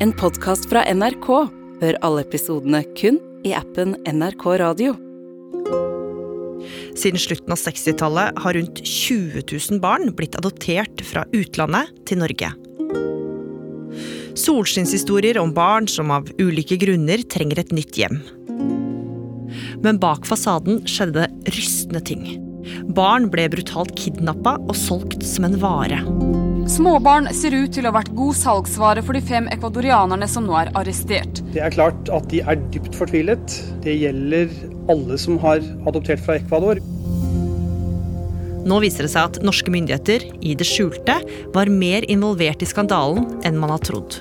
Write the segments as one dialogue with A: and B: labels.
A: en podkast fra NRK. Hør alle episodene kun i appen NRK Radio.
B: Siden slutten av 60-tallet har rundt 20 000 barn blitt adoptert fra utlandet til Norge. Solskinnshistorier om barn som av ulike grunner trenger et nytt hjem. Men bak fasaden skjedde rystende ting. Barn ble brutalt kidnappa og solgt som en vare.
C: Småbarn ser ut til å ha vært god salgsvare for de fem ekvadorianerne som nå er arrestert.
D: Det er klart at de er dypt fortvilet. Det gjelder alle som har adoptert fra Ecuador.
B: Nå viser det seg at norske myndigheter i det skjulte var mer involvert i skandalen enn man har trodd.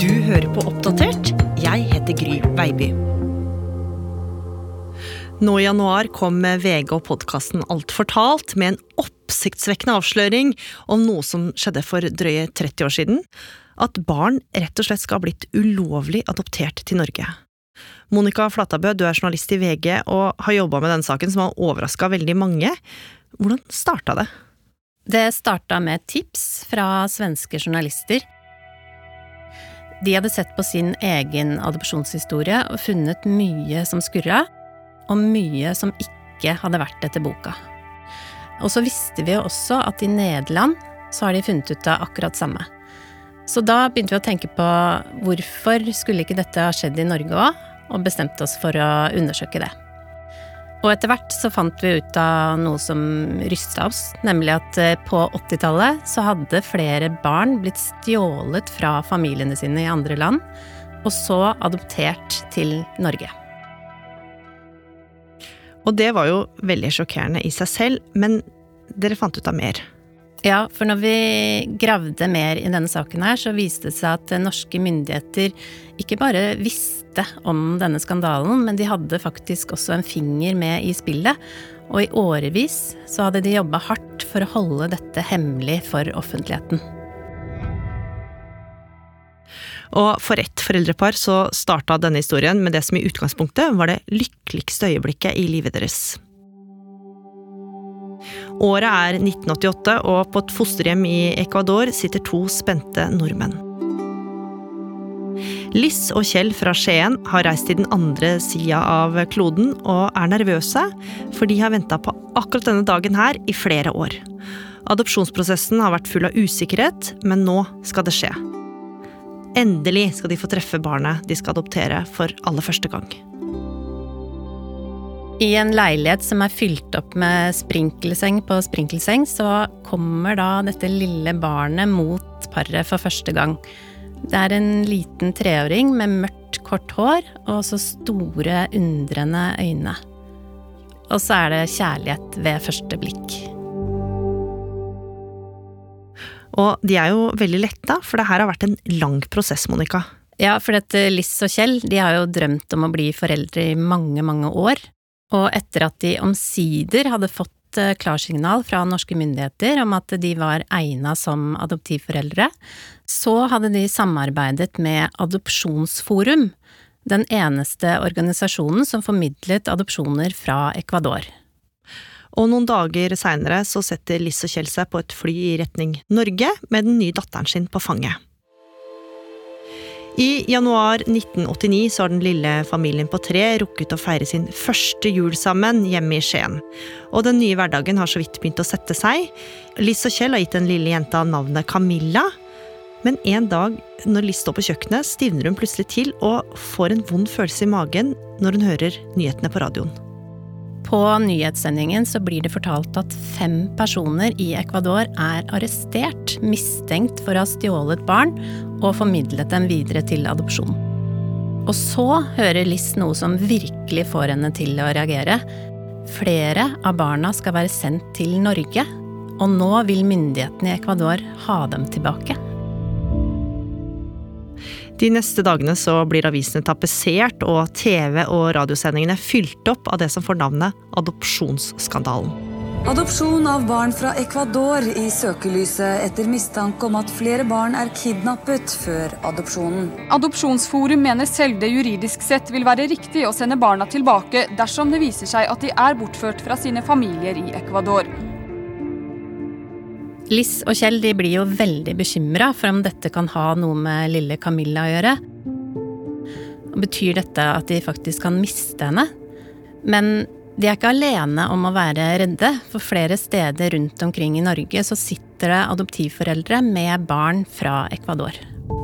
B: Du hører på Oppdatert. Jeg heter Gry Veiby. Nå i januar kom VG og podkasten Alt fortalt med en oppsiktsvekkende avsløring om noe som skjedde for drøye 30 år siden. At barn rett og slett skal ha blitt ulovlig adoptert til Norge. Monica Flatabø, du er journalist i VG og har jobba med denne saken som har overraska veldig mange. Hvordan starta det?
E: Det starta med tips fra svenske journalister. De hadde sett på sin egen adopsjonshistorie og funnet mye som skurra, og mye som ikke hadde vært etter boka. Og så visste vi jo også at i Nederland så har de funnet ut av akkurat samme. Så da begynte vi å tenke på hvorfor skulle ikke dette ha skjedd i Norge òg, og bestemte oss for å undersøke det. Og etter hvert så fant vi ut av noe som rysta oss, nemlig at eh, på 80-tallet så hadde flere barn blitt stjålet fra familiene sine i andre land, og så adoptert til Norge.
B: Og det var jo veldig sjokkerende i seg selv, men dere fant ut av mer.
E: Ja, for når vi gravde mer i denne saken her, så viste det seg at norske myndigheter ikke bare visste om denne skandalen, men de hadde faktisk også en finger med i spillet. Og i årevis så hadde de jobba hardt for å holde dette hemmelig for offentligheten.
B: Og for ett foreldrepar så starta denne historien med det som i utgangspunktet var det lykkeligste øyeblikket i livet deres. Året er 1988, og på et fosterhjem i Ecuador sitter to spente nordmenn. Liss og Kjell fra Skien har reist til den andre sida av kloden og er nervøse, for de har venta på akkurat denne dagen her i flere år. Adopsjonsprosessen har vært full av usikkerhet, men nå skal det skje. Endelig skal de få treffe barnet de skal adoptere for aller første gang.
E: I en leilighet som er fylt opp med sprinkelseng på sprinkelseng, så kommer da dette lille barnet mot paret for første gang. Det er en liten treåring med mørkt, kort hår og så store, undrende øyne. Og så er det kjærlighet ved første blikk.
B: Og de er jo veldig letta, for det her har vært en lang prosess, Monica.
E: Ja, for dette Liss og Kjell de har jo drømt om å bli foreldre i mange, mange år. Og etter at de omsider hadde fått eh, klarsignal fra norske myndigheter om at de var egna som adoptivforeldre, så hadde de samarbeidet med Adopsjonsforum, den eneste organisasjonen som formidlet adopsjoner fra Ecuador.
B: Og noen dager seinere så setter Liss og Kjell seg på et fly i retning Norge med den nye datteren sin på fanget. I januar 1989 så har den lille familien på tre rukket å feire sin første jul sammen hjemme i Skien. Og den nye hverdagen har så vidt begynt å sette seg. Liss og Kjell har gitt den lille jenta navnet Camilla. Men en dag når Liss står på kjøkkenet, stivner hun plutselig til og får en vond følelse i magen når hun hører nyhetene på radioen.
E: På nyhetssendingen så blir det fortalt at fem personer i Ecuador er arrestert, mistenkt for å ha stjålet barn og formidlet dem videre til adopsjon. Og så hører Liss noe som virkelig får henne til å reagere. Flere av barna skal være sendt til Norge, og nå vil myndighetene i Ecuador ha dem tilbake.
B: De neste dagene så blir avisene tapetsert og TV- og radiosendingene fylt opp av det som får navnet Adopsjonsskandalen.
F: Adopsjon av barn fra Ecuador i søkelyset etter mistanke om at flere barn er kidnappet før adopsjonen.
C: Adopsjonsforum mener selv det juridisk sett vil være riktig å sende barna tilbake dersom det viser seg at de er bortført fra sine familier i Ecuador.
E: Liss og Kjell de blir jo veldig bekymra for om dette kan ha noe med lille Camilla å gjøre. Betyr dette at de faktisk kan miste henne? Men de er ikke alene om å være redde, for flere steder rundt omkring i Norge så sitter det adoptivforeldre med barn fra Ecuador.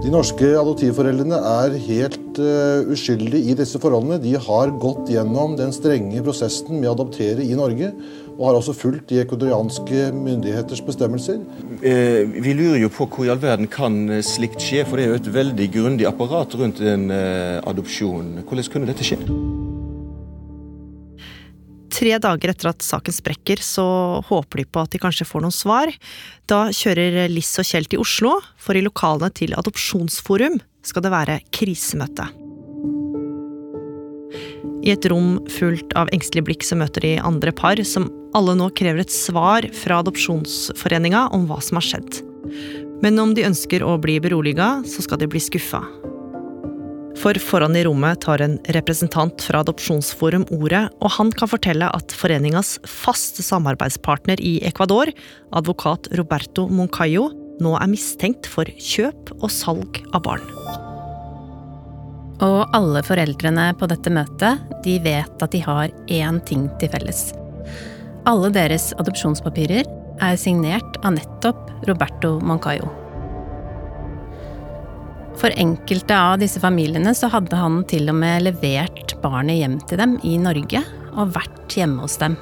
G: De norske adoptivforeldrene er helt uh, uskyldige i disse forholdene. De har gått gjennom den strenge prosessen med å adoptere i Norge, og har også fulgt de ecuadorianske myndigheters bestemmelser.
H: Eh, vi lurer jo på hvor i all verden kan eh, slikt skje, for det er jo et veldig grundig apparat rundt en eh, adopsjon. Hvordan kunne dette skje?
B: Tre dager etter at saken sprekker, så håper de på at de kanskje får noen svar. Da kjører Liss og Kjell til Oslo, for i lokalene til Adopsjonsforum skal det være krisemøte. I et rom fullt av engstelige blikk så møter de andre par, som alle nå krever et svar fra Adopsjonsforeninga om hva som har skjedd. Men om de ønsker å bli beroliga, så skal de bli skuffa. For foran i rommet tar en representant fra Adopsjonsforum ordet, og han kan fortelle at foreningas faste samarbeidspartner i Ecuador, advokat Roberto Moncayo, nå er mistenkt for kjøp og salg av barn.
E: Og alle foreldrene på dette møtet, de vet at de har én ting til felles. Alle deres adopsjonspapirer er signert av nettopp Roberto Moncayo. For enkelte av disse familiene så hadde han til og med levert barnet hjem til dem i Norge, og vært hjemme hos dem.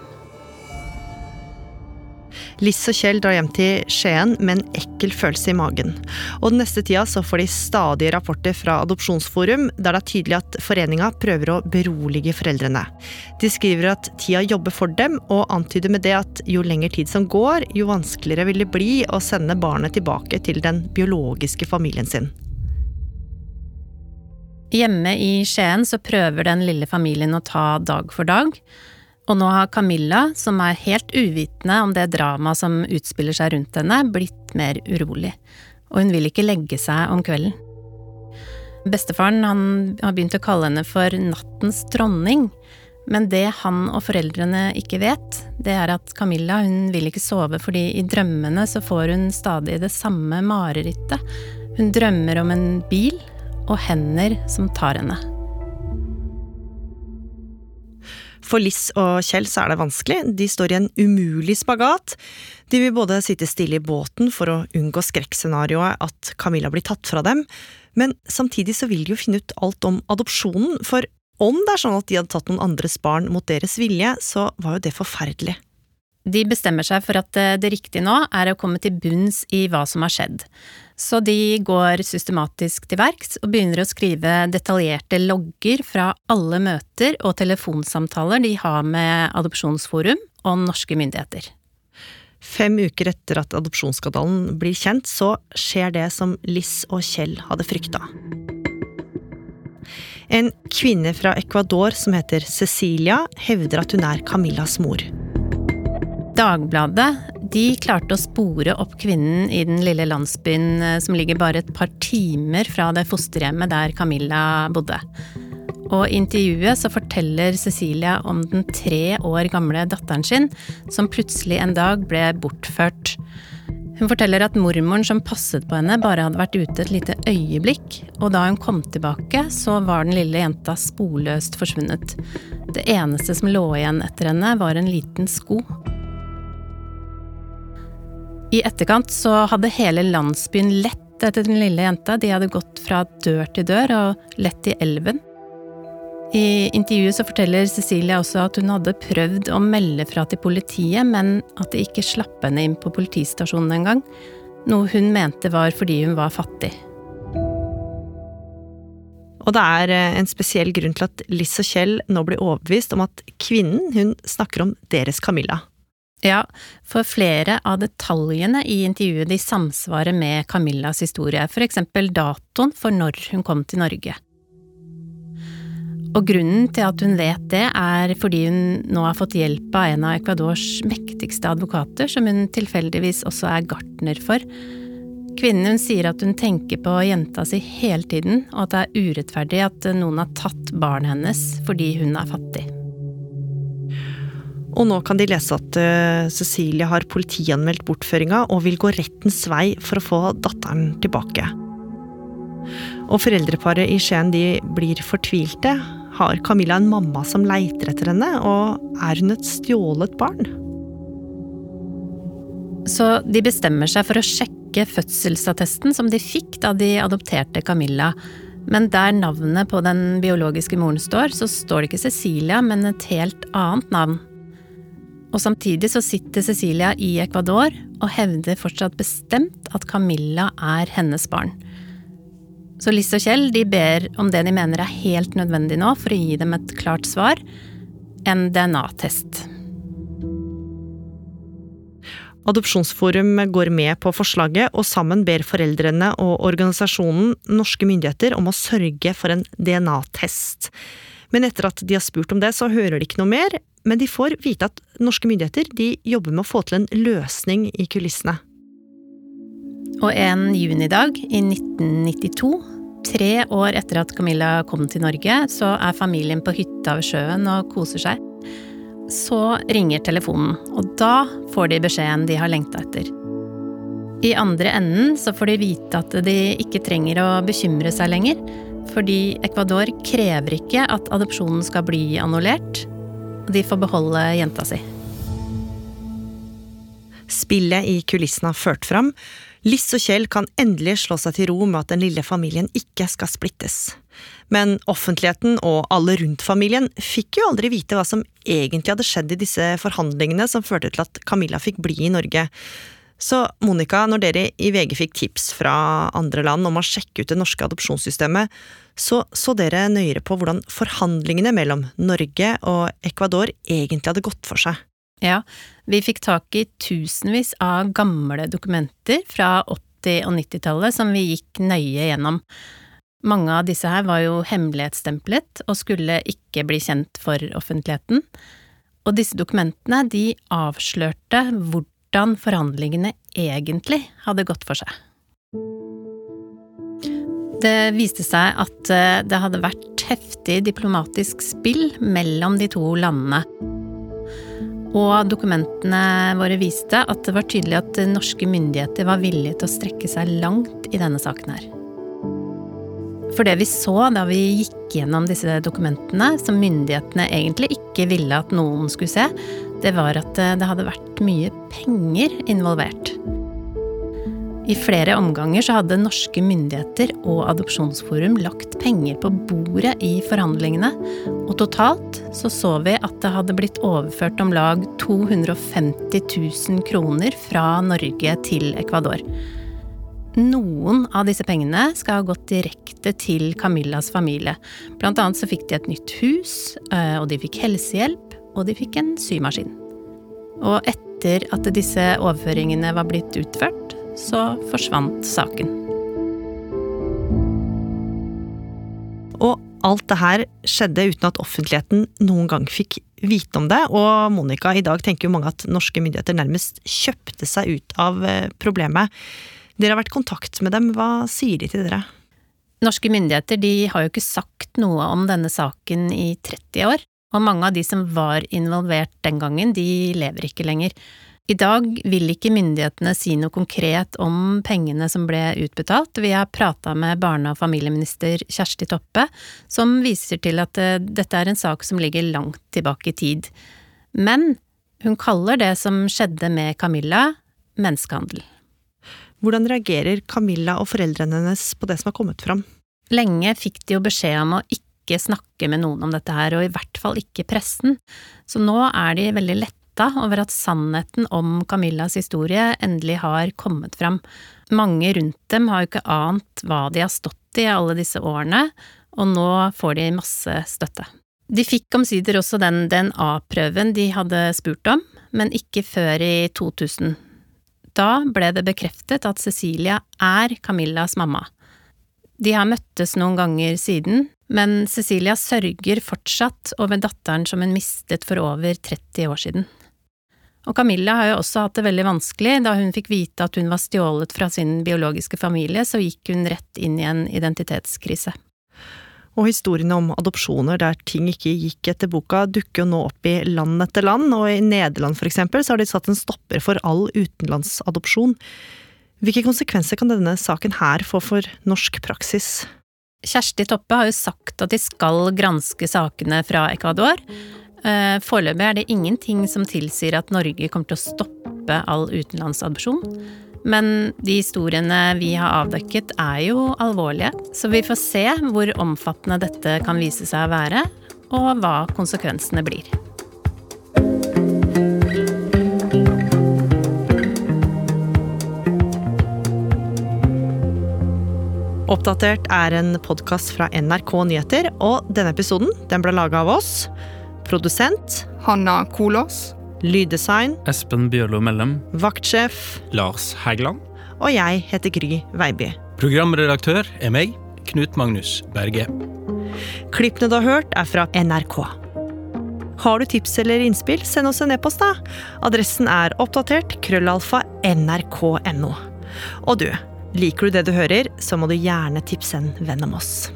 B: Liss og Kjell drar hjem til Skien med en ekkel følelse i magen. Og den neste tida så får de stadige rapporter fra Adopsjonsforum, der det er tydelig at foreninga prøver å berolige foreldrene. De skriver at tida jobber for dem, og antyder med det at jo lenger tid som går, jo vanskeligere vil det bli å sende barnet tilbake til den biologiske familien sin.
E: Hjemme i Skien så prøver den lille familien å ta dag for dag. Og nå har Camilla, som er helt uvitende om det dramaet som utspiller seg rundt henne, blitt mer urolig. Og hun vil ikke legge seg om kvelden. Bestefaren han har begynt å kalle henne for nattens dronning. Men det han og foreldrene ikke vet, det er at Camilla hun vil ikke sove fordi i drømmene så får hun stadig det samme marerittet. Hun drømmer om en bil og hender som tar henne.
B: For Liss og Kjell så er det vanskelig, de står i en umulig spagat. De vil både sitte stille i båten for å unngå skrekkscenarioet at Camilla blir tatt fra dem, men samtidig så vil de jo finne ut alt om adopsjonen, for om det er sånn at de hadde tatt noen andres barn mot deres vilje, så var jo det forferdelig.
E: De bestemmer seg for at det riktige nå er å komme til bunns i hva som har skjedd. Så de går systematisk til verks og begynner å skrive detaljerte logger fra alle møter og telefonsamtaler de har med Adopsjonsforum og norske myndigheter.
B: Fem uker etter at adopsjonsskandalen blir kjent, så skjer det som Liss og Kjell hadde frykta. En kvinne fra Ecuador som heter Cecilia, hevder at hun er Camillas mor.
E: Dagbladet de klarte å spore opp kvinnen i den lille landsbyen eh, som ligger bare et par timer fra det fosterhjemmet der Camilla bodde. Og i intervjuet så forteller Cecilia om den tre år gamle datteren sin, som plutselig en dag ble bortført. Hun forteller at mormoren som passet på henne, bare hadde vært ute et lite øyeblikk, og da hun kom tilbake, så var den lille jenta sporløst forsvunnet. Det eneste som lå igjen etter henne, var en liten sko. I etterkant så hadde hele landsbyen lett etter den lille jenta. De hadde gått fra dør til dør og lett i elven. I intervjuet så forteller Cecilia også at hun hadde prøvd å melde fra til politiet, men at de ikke slapp henne inn på politistasjonen engang. Noe hun mente var fordi hun var fattig.
B: Og det er eh, en spesiell grunn til at Liss og Kjell nå blir overbevist om at kvinnen hun snakker om deres Camilla.
E: Ja, for flere av detaljene i intervjuet de samsvarer med Camillas historie, eksempel datoen for når hun kom til Norge. Og grunnen til at hun vet det, er fordi hun nå har fått hjelp av en av Ecuadors mektigste advokater, som hun tilfeldigvis også er gartner for. Kvinnen hun sier at hun tenker på jenta si hele tiden, og at det er urettferdig at noen har tatt barnet hennes fordi hun er fattig.
B: Og nå kan de lese at uh, Cecilie har politianmeldt bortføringa og vil gå rettens vei for å få datteren tilbake. Og foreldreparet i Skien de blir fortvilte. Har Camilla en mamma som leiter etter henne, og er hun et stjålet barn?
E: Så de bestemmer seg for å sjekke fødselsattesten som de fikk da de adopterte Camilla. Men der navnet på den biologiske moren står, så står det ikke Cecilia, men et helt annet navn. Og samtidig så sitter Cecilia i Ecuador og hevder fortsatt bestemt at Camilla er hennes barn. Så Liss og Kjell de ber om det de mener er helt nødvendig nå for å gi dem et klart svar en DNA-test.
B: Adopsjonsforum går med på forslaget, og sammen ber foreldrene og organisasjonen norske myndigheter om å sørge for en DNA-test. Men etter at de har spurt om det, så hører de ikke noe mer. Men de får vite at norske myndigheter jobber med å få til en løsning i kulissene.
E: Og en junidag i 1992, tre år etter at Camilla kom til Norge, så er familien på hytta ved sjøen og koser seg. Så ringer telefonen, og da får de beskjeden de har lengta etter. I andre enden så får de vite at de ikke trenger å bekymre seg lenger, fordi Ecuador krever ikke at adopsjonen skal bli annullert, de får beholde jenta si.
B: Spillet i kulissene har ført fram. Liss og Kjell kan endelig slå seg til ro med at den lille familien ikke skal splittes. Men offentligheten og alle rundt familien fikk jo aldri vite hva som egentlig hadde skjedd i disse forhandlingene som førte til at Camilla fikk bli i Norge. Så Monica, når dere i VG fikk tips fra andre land om å sjekke ut det norske adopsjonssystemet, så så dere nøyere på hvordan forhandlingene mellom Norge og Ecuador egentlig hadde gått for seg.
E: Ja, vi fikk tak i tusenvis av gamle dokumenter fra 80- og 90-tallet som vi gikk nøye gjennom. Mange av disse her var jo hemmelighetsstemplet og skulle ikke bli kjent for offentligheten. Og disse dokumentene de avslørte hvordan forhandlingene egentlig hadde gått for seg. Det viste seg at eh, det hadde vært heftig diplomatisk spill mellom de to landene. Og dokumentene våre viste at det var tydelig at norske myndigheter var villige til å strekke seg langt i denne saken her. For det vi så da vi gikk gjennom disse dokumentene, som myndighetene egentlig ikke ville at noen skulle se, det var at det hadde vært mye penger involvert. I flere omganger så hadde norske myndigheter og Adopsjonsforum lagt penger på bordet i forhandlingene, og totalt så så vi at det hadde blitt overført om lag 250 000 kroner fra Norge til Ecuador. Noen av disse pengene skal ha gått direkte til Camillas familie. Blant annet så fikk de et nytt hus, eh, og de fikk helsehjelp, og de fikk en symaskin. Og etter at disse overføringene var blitt utført, så forsvant saken.
B: Og alt det her skjedde uten at offentligheten noen gang fikk vite om det, og Monica, i dag tenker jo mange at norske myndigheter nærmest kjøpte seg ut av eh, problemet. Dere har vært i kontakt med dem, hva sier de til dere?
E: Norske myndigheter de har jo ikke sagt noe om denne saken i 30 år, og mange av de som var involvert den gangen, de lever ikke lenger. I dag vil ikke myndighetene si noe konkret om pengene som ble utbetalt. Vi har prata med barne- og familieminister Kjersti Toppe, som viser til at eh, dette er en sak som ligger langt tilbake i tid. Men hun kaller det som skjedde med Camilla, menneskehandel.
B: Hvordan reagerer Camilla og foreldrene hennes på det som har kommet fram?
E: Lenge fikk de jo beskjed om å ikke snakke med noen om dette her, og i hvert fall ikke pressen, så nå er de veldig letta over at sannheten om Camillas historie endelig har kommet fram. Mange rundt dem har jo ikke ant hva de har stått i alle disse årene, og nå får de masse støtte. De fikk omsider også den DNA-prøven de hadde spurt om, men ikke før i 2000. Da ble det bekreftet at Cecilia er Camillas mamma. De har møttes noen ganger siden, men Cecilia sørger fortsatt over datteren som hun mistet for over 30 år siden. Og Camilla har jo også hatt det veldig vanskelig. Da hun fikk vite at hun var stjålet fra sin biologiske familie, så gikk hun rett inn i en identitetskrise.
B: Og historiene om adopsjoner der ting ikke gikk etter boka, dukker jo nå opp i land etter land, og i Nederland for eksempel så har de satt en stopper for all utenlandsadopsjon. Hvilke konsekvenser kan denne saken her få for norsk praksis?
E: Kjersti Toppe har jo sagt at de skal granske sakene fra Ecuador. Eh, foreløpig er det ingenting som tilsier at Norge kommer til å stoppe all utenlandsadopsjon. Men de historiene vi har avdekket er jo alvorlige, så vi får se hvor omfattende dette kan vise seg å være, og hva konsekvensene blir.
B: Oppdatert er en podkast fra NRK Nyheter, og denne episoden den ble laga av oss. Produsent
I: Hanna Kolås.
B: Lyddesign
J: Espen Bjørlo Mellem.
B: Vaktsjef
J: Lars Hægeland.
B: Og jeg heter Gry Veiby.
J: Programredaktør er meg, Knut Magnus Berge.
B: Klippene du har hørt, er fra NRK. Har du tips eller innspill, send oss en e-post, da. Adressen er oppdatert krøllalfa nrk.no. Og du, liker du det du hører, så må du gjerne tipse en venn om oss.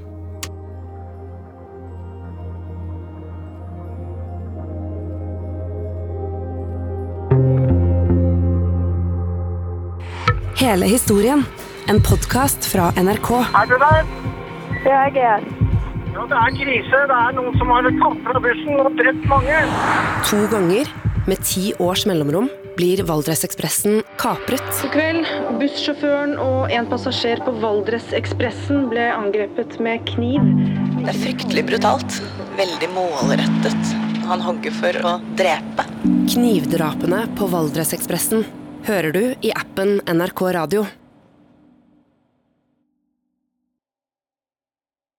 A: Hele historien. En podkast fra NRK.
K: Er du der?
L: Ja, jeg er
K: Ja, det er krise. Det er noen som har tatt fra bussen og drept mange.
A: To ganger, med ti års mellomrom, blir Valdresekspressen kapret.
M: I kveld, bussjåføren og en passasjer på Valdresekspressen ble angrepet med kniv.
N: Det er fryktelig brutalt. Veldig målrettet. Han hogger for å drepe.
A: Knivdrapene på Valdresekspressen hører du i appen NRK Radio.